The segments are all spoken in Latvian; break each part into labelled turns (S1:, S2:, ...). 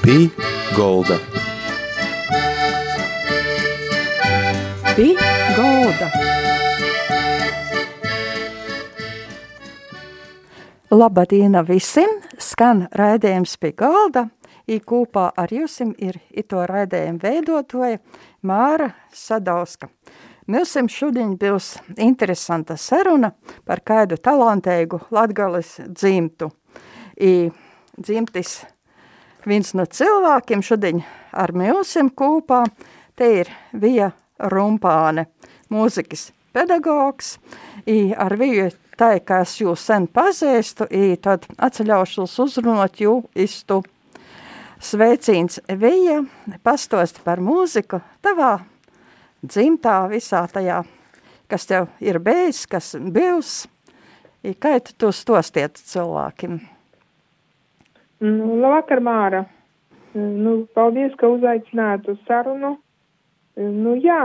S1: Pī Golda.
S2: Pī Golda. Labadiena visiem! Skan raidījums pie galda. I kopā ar jums ir ito raidījumu veidotoja Māra Sadauska. Mums šodien būs interesanta saruna par kādu talantēgu latgales dzimtu. I dzimtis viens no cilvēkiem šodien ar mums kopā, te ir Vija Rumpāne, mūzikas pedagogs, i ar viņu tā, kā es jūs sen pazīstu, i tad atceļaušos uzrunot jū istu sveicīns Vija, pastost par mūziku tavā dzimtā visā tajā, kas tev ir bijis, kas bijis, i kā tu to stostiet cilvēkiem?
S3: Nu, labvakar, Māra. Nu, paldies, ka uzaicināt uz sarunu. Nu, jā,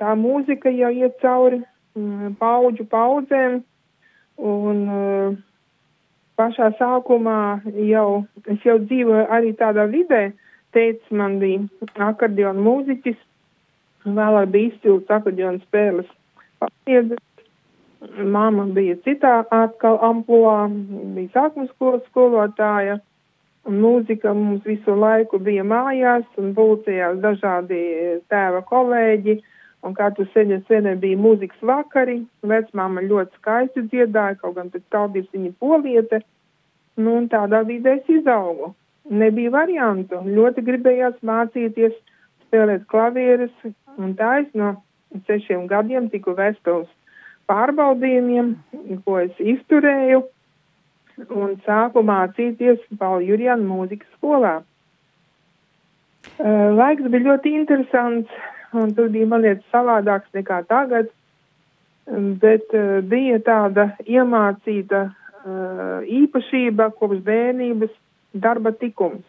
S3: tā mūzika jau iet cauri mm, paudžu paudzēm, un uh, pašā sākumā jau, es jau dzīvoju arī tādā vidē, teica man bija akordionu mūziķis, vēlāk bija izcils akordionu spēles papiedzes, Māma bija citā atkal amploā, bija sākuma skolas skolotāja, un mūzika mums visu laiku bija mājās, un pulcējās dažādi tēva kolēģi, un tu seņa senē bija mūzikas vakari, vecmāma ļoti skaisti dziedāja, kaut gan pēc tautības viņa poliete, nu, un tādā vidē es izaugu. Nebija variantu, ļoti gribējās mācīties, spēlēt klavieres, un tā es no sešiem gadiem tiku vestos pārbaudījumiem, ko es izturēju, un sāku mācīties Pauli Jurjana mūzikas skolā. Uh, laiks bija ļoti interesants, un tur bija man liekas savādāks nekā tagad, bet uh, bija tāda iemācīta uh, īpašība kopš bērnības darba tikums.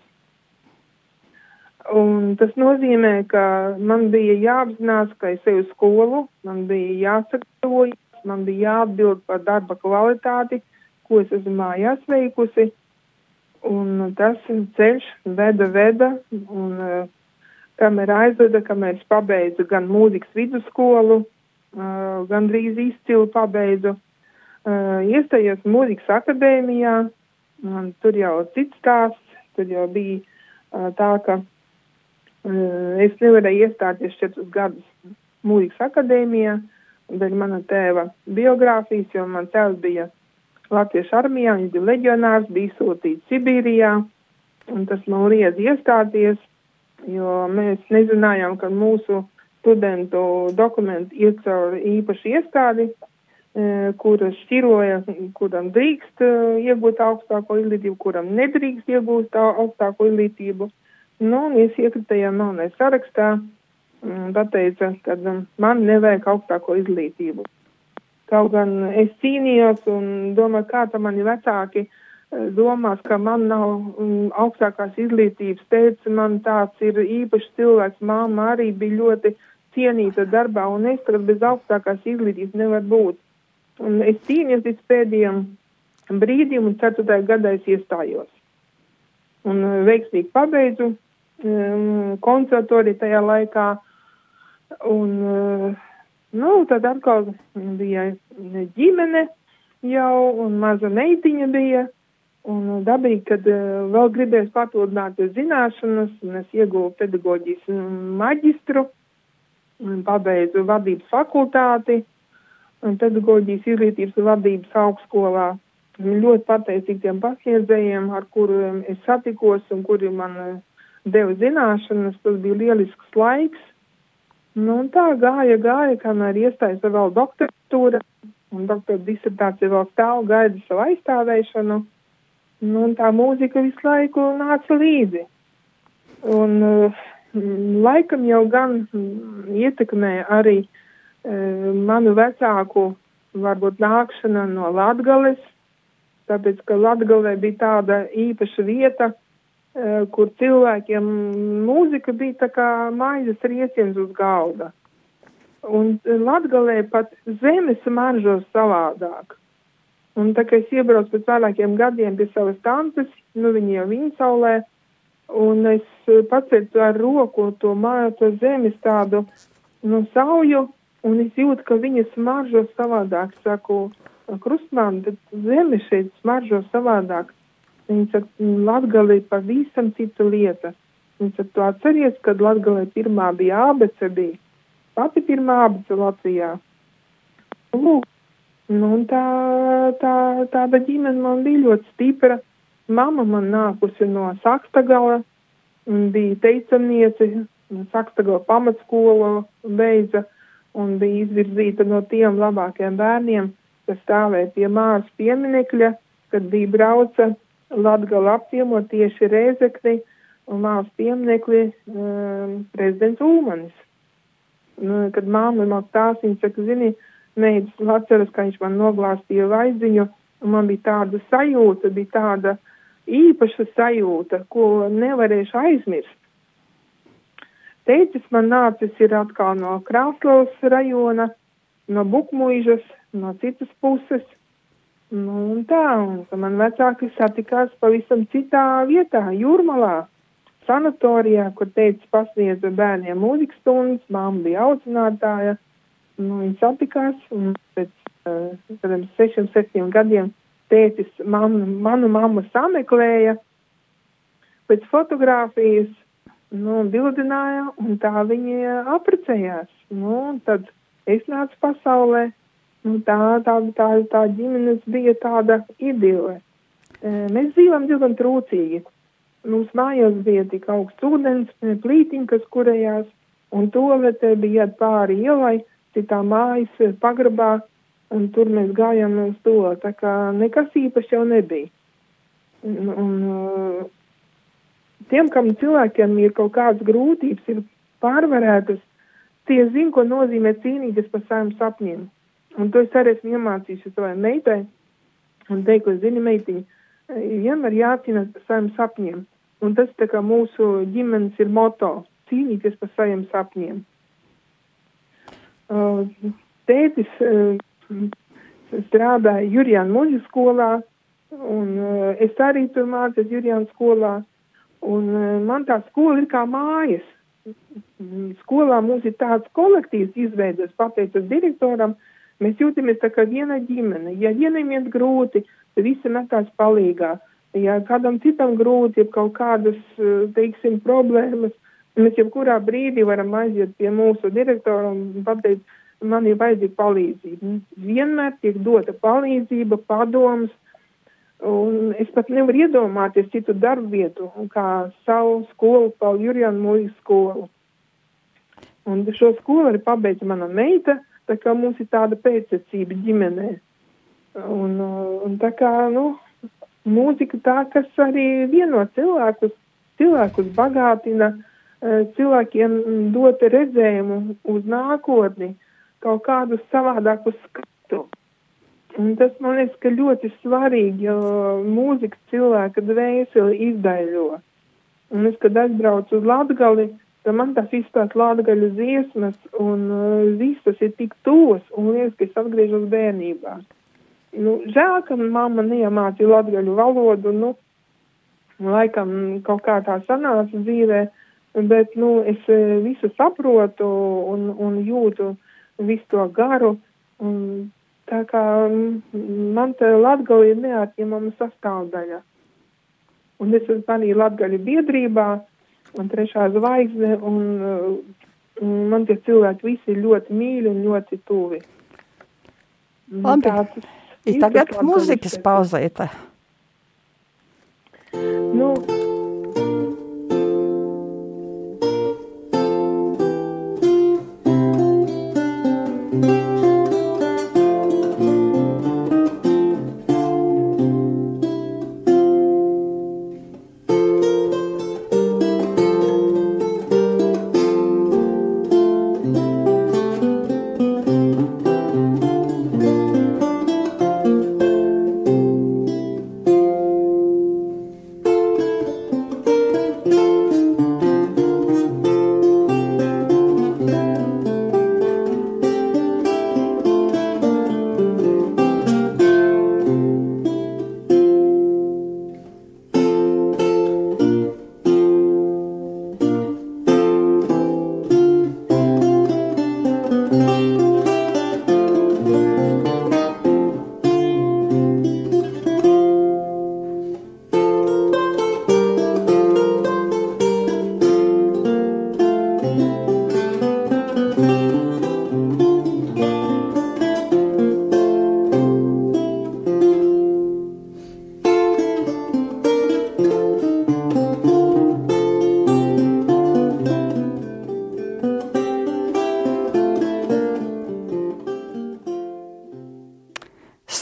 S3: Un tas nozīmē, ka man bija jāapzinās, ka es eju uz skolu, man bija jāsagatavojas, man bija jāatbild par darba kvalitāti, ko es esmu mājās veikusi. Un tas ceļš veda, veda, un uh, kamēr aizveda, kamēr es pabeidzu gan mūzikas vidusskolu, uh, gan drīz izcilu pabeidzu, uh, iestājos mūzikas akadēmijā, un tur jau cits stāsts, tur jau bija uh, tā, ka uh, es nevarēju iestāties četrus gadus mūzikas akadēmijā, dēļ mana tēva biogrāfijas, jo man tēvs bija Latviešu armijā, viņš bija leģionārs, bija sūtīts Sibīrijā, un tas man liedz iestāties, jo mēs nezinājām, ka mūsu studentu dokumenti iet caur īpašu iestādi, e, kuras šķiroja, kuram drīkst e, iegūt augstāko izglītību, kuram nedrīkst iegūt augstāko izglītību. Nu, es iekritējām melnē sarakstā, pateica, ka man nevajag augstāko izglītību. Kaut gan es cīnījos un domāju, kā tam mani vecāki eh, domās, ka man nav um, augstākās izglītības. Teica, man tāds ir īpašs cilvēks, māma arī bija ļoti cienīta darbā, un es tagad bez augstākās izglītības nevar būt. Un es cīnījos līdz pēdējiem brīdim, un ceturtajā gadā es iestājos. Un uh, veiksmīgi pabeidzu um, konservatoriju tajā laikā, un uh, Nu, tad atkal bija ģimene jau, un maza meitiņa bija. Un dabīgi, kad uh, vēl gribēs papildināt zināšanas, un es ieguvu pedagoģijas maģistru, pabeidzu vadības fakultāti, un pedagoģijas izglītības vadības augstskolā. Ļoti pateicīgi tiem pasniedzējiem, ar kuriem es satikos un kuri man uh, deva zināšanas. Tas bija lielisks laiks. Nu, un tā gāja, gāja, kamēr iestājas vēl doktoratūra, un doktora disertācija vēl stāv, gaida savu aizstāvēšanu. Nu, un tā mūzika visu laiku nāca līdzi. Un uh, laikam jau gan ietekmē arī uh, manu vecāku, varbūt nākšana no Latgales, tāpēc, ka Latgalē bija tāda īpaša vieta, uh, kur cilvēkiem mūzika bija tā kā maizes rieciens uz galda. Un Latgalē pat zemes smaržo savādāk. Un tā kā es iebraucu pēc vairākiem gadiem pie savas tantes, nu viņa jau viņa saulē, un es pacietu ar roku to māju, to zemes tādu, nu, sauju, un es jūtu, ka viņa smaržo savādāk. Saku, krustmām, tad zeme šeit smaržo savādāk. Viņa saka, Latgalī pavisam cita lieta. Viņa saka, tu atceries, kad Latgalī pirmā bija ABCD, pati pirmā ABC Latvijā. Lūk, nu, tā, tā, tāda ģimene man bija ļoti stipra. Mama man nākusi no Sakstagala, bija teicamniece, Sakstagala pamatskolu beidza un bija izvirzīta no tiem labākiem bērniem, kas stāvēja pie māras pieminekļa, kad bija brauca Latgala apciemot tieši Rēzekni un māras pieminekli um, prezidents Ulmanis. Nu, kad māma man stāsta, viņa saka, zini, meitas atceras, ka viņš man noglāstīja vaiziņu, un man bija tāda sajūta, bija tāda īpaša sajūta, ko nevarēšu aizmirst. Teicis man nācis ir atkal no Krāslavas rajona, no Bukmuižas, no citas puses. Nu, un tā, un man vecāki satikās pavisam citā vietā, Jūrmalā, sanatorijā, kur teicis pasniedza bērniem mūzikas stundas, māma bija audzinātāja. Nu, viņi satikās, un pēc uh, kādiem sešiem, septiņiem gadiem tētis manu, manu mammu sameklēja pēc fotogrāfijas, nu, bildināja, un tā viņi apprecējās. Nu, tad es nācu pasaulē, nu, tā, tā, tā, tā ģimenes bija tāda idile. E, mēs dzīvojam diezgan trūcīgi. Mums mājās bija tik augsts ūdens, plītiņas, kurējās, un toalete bija pāri ielai, citā mājas pagrabā, un tur mēs gājām uz to, tā kā nekas īpaši jau nebija. Un, un tiem, kam cilvēkiem ir kaut kādas grūtības, ir pārvarētas, tie zina, ko nozīmē cīnīties par saviem sapņiem. Un to es arī esmu iemācījusi savai meitai, un teiktu, zini, meitiņa, vienmēr jācīnās par saviem sapņiem. Un tas tā kā mūsu ģimenes ir moto - cīnīties par saviem sapņiem. Uh, tētis uh, strādāja Jurijāna muļu skolā, un uh, es arī tur mācījos Jurijāna skolā, un uh, man tā skola ir kā mājas. Skolā mums ir tāds kolektīvs izveidots, pateicos direktoram, mēs jūtamies tā kā viena ģimene. Ja vienam iet grūti, tad visi metās palīgā. Ja kādam citam grūti, ja kaut kādas, teiksim, problēmas, mēs jebkurā brīdī varam aiziet pie mūsu direktora un pateikt, man ir vajadzīga palīdzība. Vienmēr tiek dota palīdzība, padoms, un es pat nevaru iedomāties citu darbu vietu, kā savu skolu, Pauli Jurjana Mūjas skolu. Un šo skolu arī pabeidza mana meita, tā kā mums ir tāda pēcsacība ģimenē. Un, un tā kā, nu, mūzika tā, kas arī vieno cilvēkus, cilvēkus bagātina, eh, cilvēkiem dot redzējumu uz nākotni. Uh, kaut kādu savādāku skatu. Un tas man liekas, ka ļoti svarīgi, jo mūzika cilvēka dvēseli izdaļo. Un es, kad aizbraucu uz Latgali, tad man tās izstās Latgaļu dziesmas, un uh, visas ir tik tos, un liekas, ka es atgriežos bērnībā. Nu, žēl, ka mamma neiemācīja latgaļu valodu, nu, laikam kaut kā tā sanāca dzīvē, bet, nu, es uh, visu saprotu un, un jūtu, visu to garu. Un, tā kā man te Latgali ir neatņemama sastāvdaļa. Un es esmu arī Latgaļu biedrībā, un trešā zvaigzne, un, un man tie cilvēki visi ir ļoti mīļi un ļoti tuvi.
S2: Labi, ir tagad muzikas pauzēta.
S3: Nu,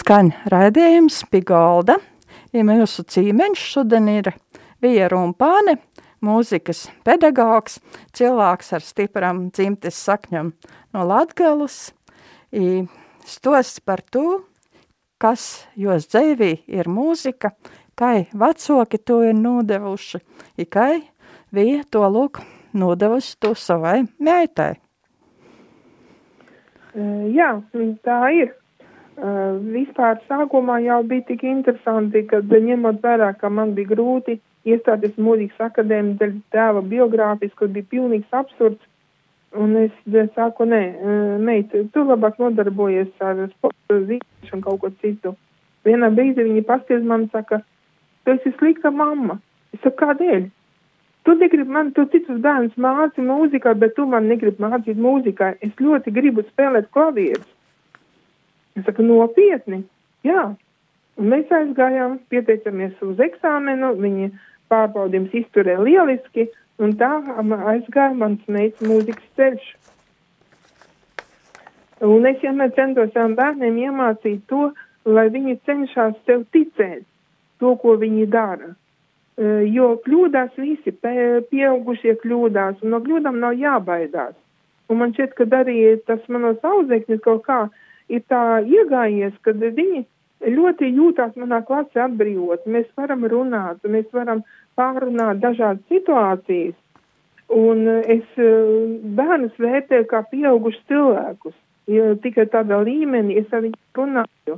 S2: skan raidījums pie galda. Ja mūsu cīmeņš šodien ir Vija Rumpāne, mūzikas pedagogs, cilvēks ar stipram dzimtes sakņam no Latgalus. I stosts par to, kas jos dzēvī ir mūzika, kai vecoki to ir nodevuši, i kai Vija to lūk nodevusi to savai meitai.
S3: Jā, tā ir. Uh, vispār sākumā jau bija tik interesanti, ka ņemot vērā, ka man bija grūti iestāties mūzikas akadēmiju dēļ tēva biogrāfijas, kur bija pilnīgs absurds, un es saku, nē, meit, tu labāk nodarbojies ar sporta zīmēšanu kaut ko citu. Vienā brīdī viņi pastiez man saka, tu esi slikta mamma. Es saku, kādēļ? Tu negribi man, tu citus bērnus māci mūzikā, bet tu man negribi mācīt mūzikā. Es ļoti gribu spēlēt klavierus. Es saku, nopietni, jā. Un mēs aizgājām, pieteicamies uz eksāmenu, viņi pārbaudījums izturēja lieliski, un tā aizgāja mans meitas mūzikas ceļš. Un es vienmēr centos saviem bērniem iemācīt to, lai viņi cenšas tev ticēt to, ko viņi dara. Jo kļūdās visi, pieaugušie kļūdās, un no kļūdām nav jābaidās. Un man šķiet, ka arī tas manos audzēkņus kaut kā ir tā iegājies, ka viņi ļoti jūtās manā klasē atbrīvot. Mēs varam runāt, mēs varam pārunāt dažādas situācijas. Un es eh, bērnus vērtēju kā pieaugušus cilvēkus. Ja tikai tādā līmenī es ar viņu runāju.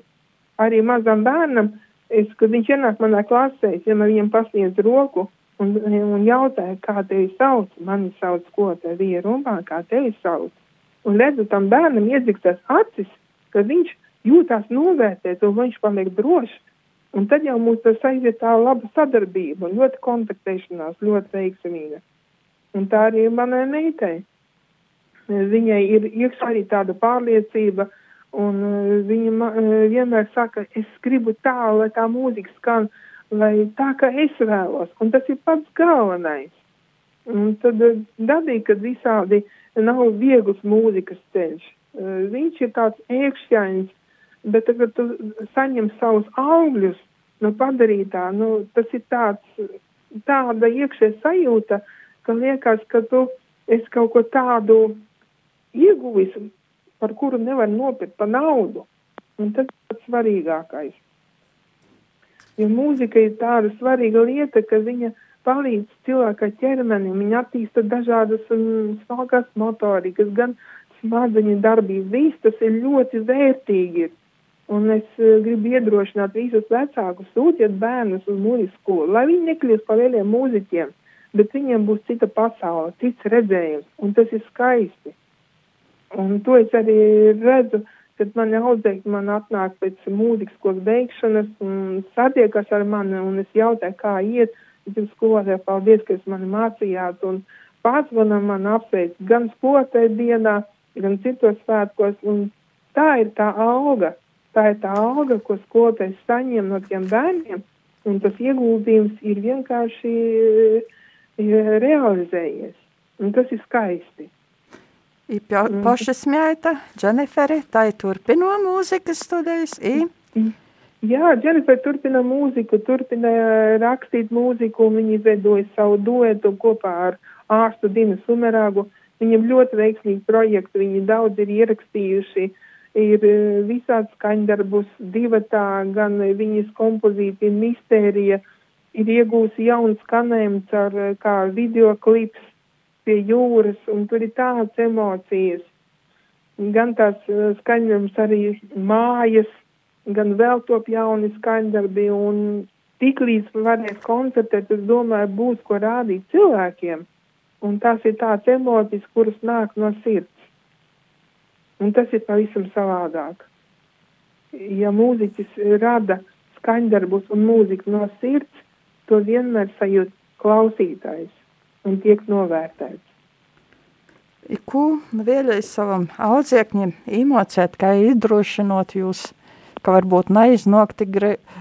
S3: Arī mazam bērnam, es, kad viņš ienāk manā klasē, es vienmēr viņam pasniedzu roku un, un jautāju, kā tevi sauc. Mani sauc ko te vīru un kā tevi sauc. Un redzu tam bērnam iedzikstās acis, ka viņš jūtās novērtēt un viņš paliek drošs. Un tad jau mums tas aiziet tā laba sadarbība un ļoti kontaktēšanās, ļoti veiksmīga. Un tā arī manai meitai. Viņai ir iekšā arī tāda pārliecība, un uh, viņa uh, vienmēr saka, es gribu tā, lai tā mūzika skan, lai tā, kā es vēlos. Un tas ir pats galvenais. Un tad uh, dabīgi, kad visādi nav viegls mūzikas ceļš. Viņš ir tāds iekšķains, bet tagad tu saņem savus augļus no padarītā, nu, tas ir tāds, tāda iekšē sajūta, ka liekas, ka tu esi kaut ko tādu ieguvis, par kuru nevar nopirkt pa naudu. Un tas ir pats svarīgākais. Jo mūzika ir tāda svarīga lieta, ka viņa palīdz cilvēka ķermenim, viņa attīsta dažādas um, smalkās motorikas, gan smadzeņu darbību. Viss tas ir ļoti vērtīgi. Un es uh, gribu iedrošināt visus vecākus, sūtiet bērnus uz mūzikas skolu, lai viņi nekļūst par lieliem mūziķiem, bet viņiem būs cita pasaule, cits redzējums, un tas ir skaisti. Un to es arī redzu, kad mani audzēkņi man atnāk pēc mūzikas skolas beigšanas un satiekas ar mani, un es jautāju, kā iet, es jums skolotāju, paldies, ka jūs mani mācījāt, un pārzvanam man apsveic gan skolotāju dienā, gan citos svētkos, un tā ir tā auga, Tā ir tā alga, ko skolotājs saņem no tiem bērniem, un tas ieguldījums ir vienkārši ir realizējies. Un tas ir skaisti.
S2: I paša smēta, Dženifere, tā ir turpino mūzikas studijas. I?
S3: Jā, Dženifere turpina mūziku, turpina rakstīt mūziku, un viņi izveidoja savu duetu kopā ar ārstu Dinu Sumerāgu. Viņam ļoti veiksmīgi projekti, viņi daudz ir ierakstījuši ir e, visāds skaņdarbus divatā, gan viņas kompozīcija mistērija ir iegūsi jaunu skanējumu ar e, kā videoklips pie jūras, un tur ir tādas emocijas. Gan tās e, skaņdarbs arī mājas, gan vēl top jauni skaņdarbi, un tiklīdz varēs koncertēt, es domāju, būs ko rādīt cilvēkiem. Un tās ir tādas emocijas, kuras nāk no sirds. Un tas ir pavisam savādāk. Ja mūziķis rada skaņdarbus un mūziku no sirds, to vienmēr sajūt klausītājs un tiek novērtēts.
S2: Ko vēlreiz savam audziekņiem iemācēt, kā iedrošinot jūs, ka varbūt neiznāk tik,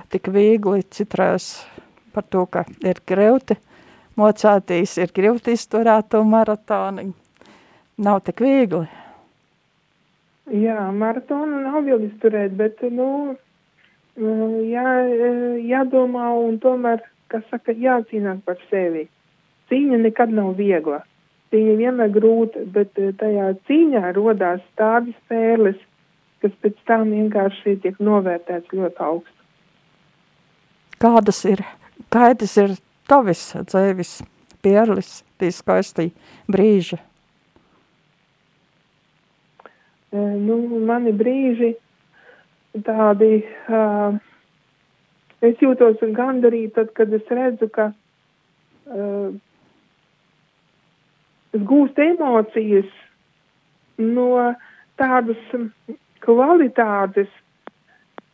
S2: tik viegli citrās par to, ka ir greuti mocātīs, ir greuti izturēt to maratoni. Nav tik viegli.
S3: Jā, maratonu nav viegli izturēt, bet, nu, jā, jādomā un tomēr, kas saka, jācīnās par sevi. Cīņa nekad nav viegla. Cīņa vienmēr grūta, bet tajā cīņā rodās tādas pērles, kas pēc tam vienkārši tiek novērtēts ļoti augstu.
S2: Kādas ir, kādas ir tavis dzēvis pierlis, tī skaisti brīži?
S3: E, nu, mani brīži tādi, uh, es jūtos gandarīt tad, kad es redzu, ka uh, es gūstu emocijas no tādas kvalitātes,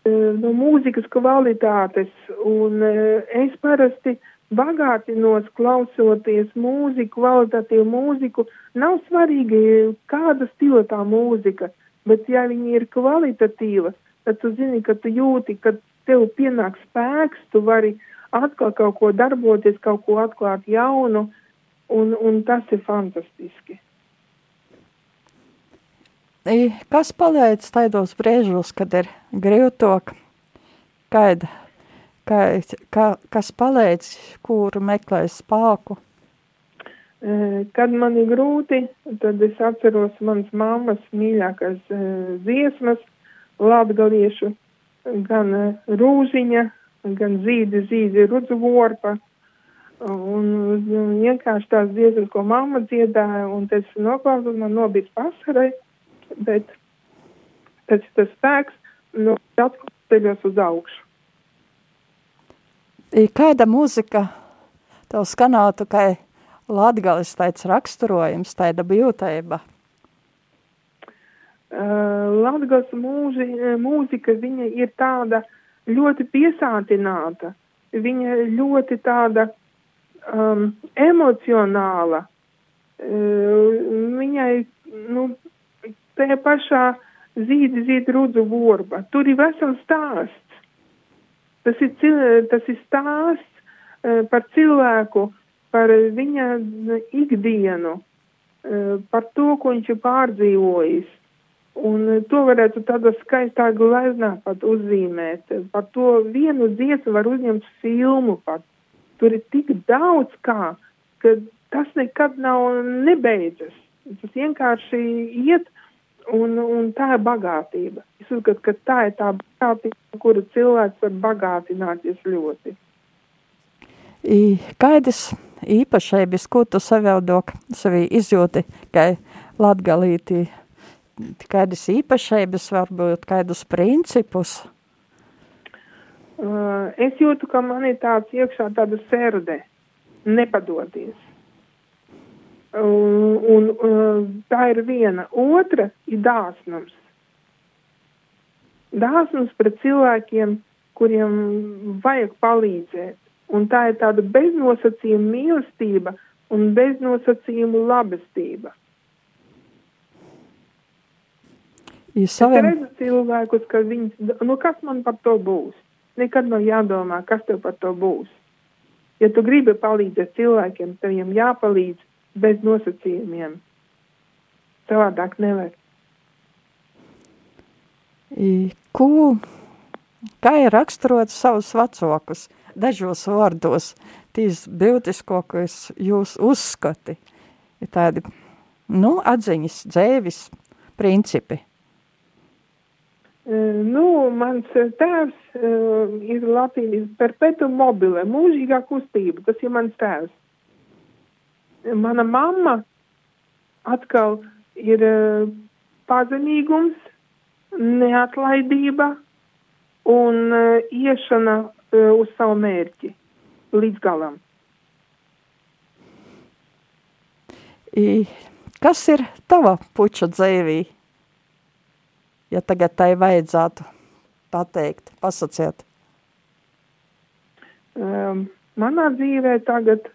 S3: uh, no mūzikas kvalitātes, un uh, es parasti bagātinos klausoties mūziku, kvalitatīvu mūziku, nav svarīgi, kāda stila tā mūzika, bet ja viņa ir kvalitatīva, tad tu zini, ka tu jūti, ka tev pienāk spēks, tu vari atkal kaut ko darboties, kaut ko atklāt jaunu, un, un tas ir fantastiski.
S2: Kas palīdz taidos brīžos, kad ir grūtok, kad, kad, ka, kas palīdz, kuru meklē spēku?
S3: Kad man ir grūti, tad es atceros manas mammas mīļākās dziesmas, latgaliešu, gan rūziņa, gan zīdi, zīdi rudzu vorpa. Un vienkārši tās dziesmas, ko mamma dziedāja, un tas noklausos, man nobīts pasarai, bet tas tas spēks, no atkal ceļos uz augšu.
S2: Kāda mūzika tev skanātu, kā latgalis tāds raksturojums, tāda bijūtība?
S3: Uh, Latgals mūži, mūzika, viņa ir tāda ļoti piesātināta, viņa ļoti tāda um, emocionāla. Uh, viņai, nu, tajā pašā zīdi, zīdi rudzu vorba. Tur ir vesels stāsts. Tas ir, tas ir stāsts uh, par cilvēku, par viņa ikdienu, uh, par to, ko viņš ir pārdzīvojis Un eh, to varētu tādā skaistā gleznā pat uzzīmēt. Par to vienu dziesmu var uzņemt filmu pat. Tur ir tik daudz kā, ka tas nekad nav nebeidzas. Tas vienkārši iet un, un tā ir bagātība. Es uzskatu, ka tā ir tā bagātība, kuru cilvēks var bagātināties ļoti.
S2: I, kādas īpašības, ko tu savēldok sevi izjūti, ka latgalītī kādas īpašības, varbūt kādus principus?
S3: Uh, es jūtu, ka man ir tāds iekšā tāda serde, nepadoties. Un, un, tā ir viena. Otra ir dāsnums. Dāsnums pret cilvēkiem, kuriem vajag palīdzēt. Un tā ir tāda beznosacījuma mīlestība un beznosacījuma labestība.
S2: Ja saviem...
S3: Es redzu cilvēkus, ka viņi, nu kas man par to būs? Nekad nav jādomā, kas tev par to būs. Ja tu gribi palīdzēt cilvēkiem, tev viņam jāpalīdz bez nosacījumiem. Savādāk nevar.
S2: Ko, kā ir raksturot savus vecākus, dažos vārdos, tīs būtiskākais jūs uzskati, ir tādi, nu, atziņas, dzēvis, principi.
S3: Nu, mans tēvs uh, ir Latvijas perpetuum mobile, mūžīgā kustība, tas ir mans tēvs. Mana mamma atkal ir uh, pazemīgums, neatlaidība un uh, iešana uh, uz savu mērķi līdz galam.
S2: I, kas ir tava puča dzēvī? ja tagad tai vajadzētu pateikt, pasaciet?
S3: Um, manā dzīvē tagad uh,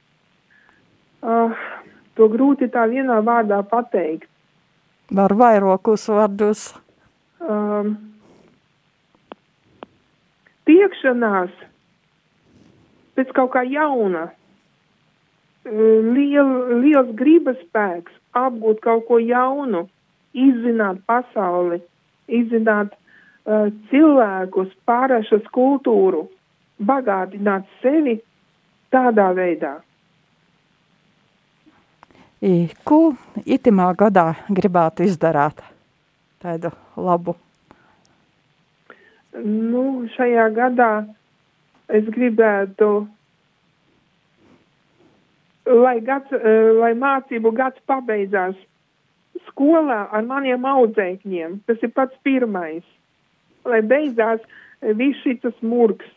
S3: to grūti tā vienā vārdā pateikt.
S2: Var vairākus vārdus.
S3: Um, tiekšanās pēc kaut kā jauna, liel, liels gribas spēks, apgūt kaut ko jaunu, izzināt pasauli, izzināt uh, cilvēkus, pārāšas kultūru, bagātināt sevi tādā veidā.
S2: Ko itimā gadā gribētu izdarīt tādu labu?
S3: Nu, šajā gadā es gribētu, lai, gads, eh, lai mācību gads pabeidzās skolā ar maniem audzēkņiem. Tas ir pats pirmais. Lai beidzās viss šis murgs.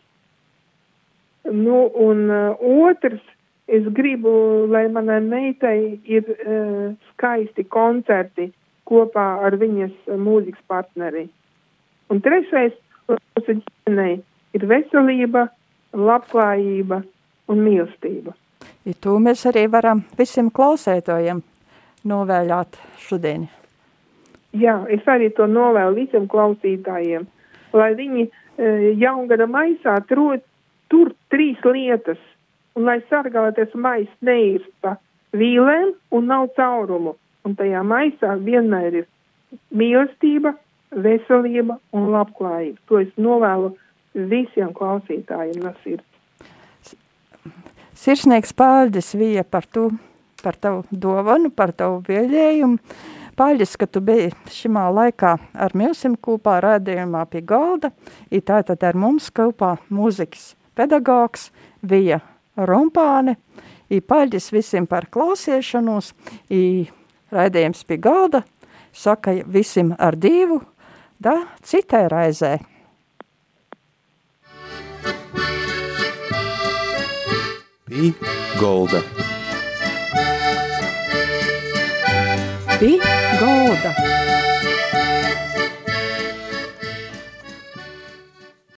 S3: Nu, un uh, otrs, es gribu, lai manai meitai ir uh, skaisti koncerti kopā ar viņas mūzikas partneri. Un trešais, mūsu ģimenei ir veselība, labklājība un mīlestība.
S2: Ja to mēs arī varam visiem klausētojiem novēļāt šodien.
S3: Jā, es arī to novēlu visiem klausītājiem, lai viņi e, jaungada maisā tur, tur trīs lietas, un lai sargāties mais neirst pa vīlēm un nav caurumu. Un tajā maisā vienmēr ir mīlestība, veselība un labklājība. To es novēlu visiem klausītājiem no sirds.
S2: Sirsnieks paldies Vija par to, par tavu dovanu, par tavu vēļējumu. Paldies, ka tu biji šimā laikā ar milsim kopā rādījumā pie galda. I tātad ar mums kopā mūzikas pedagogs Vija Rompāne. I paldies visiem par klausiešanos. I raidījums pie galda saka visiem ar divu, da citai raizē.
S1: Pī golda.
S2: Pī golda.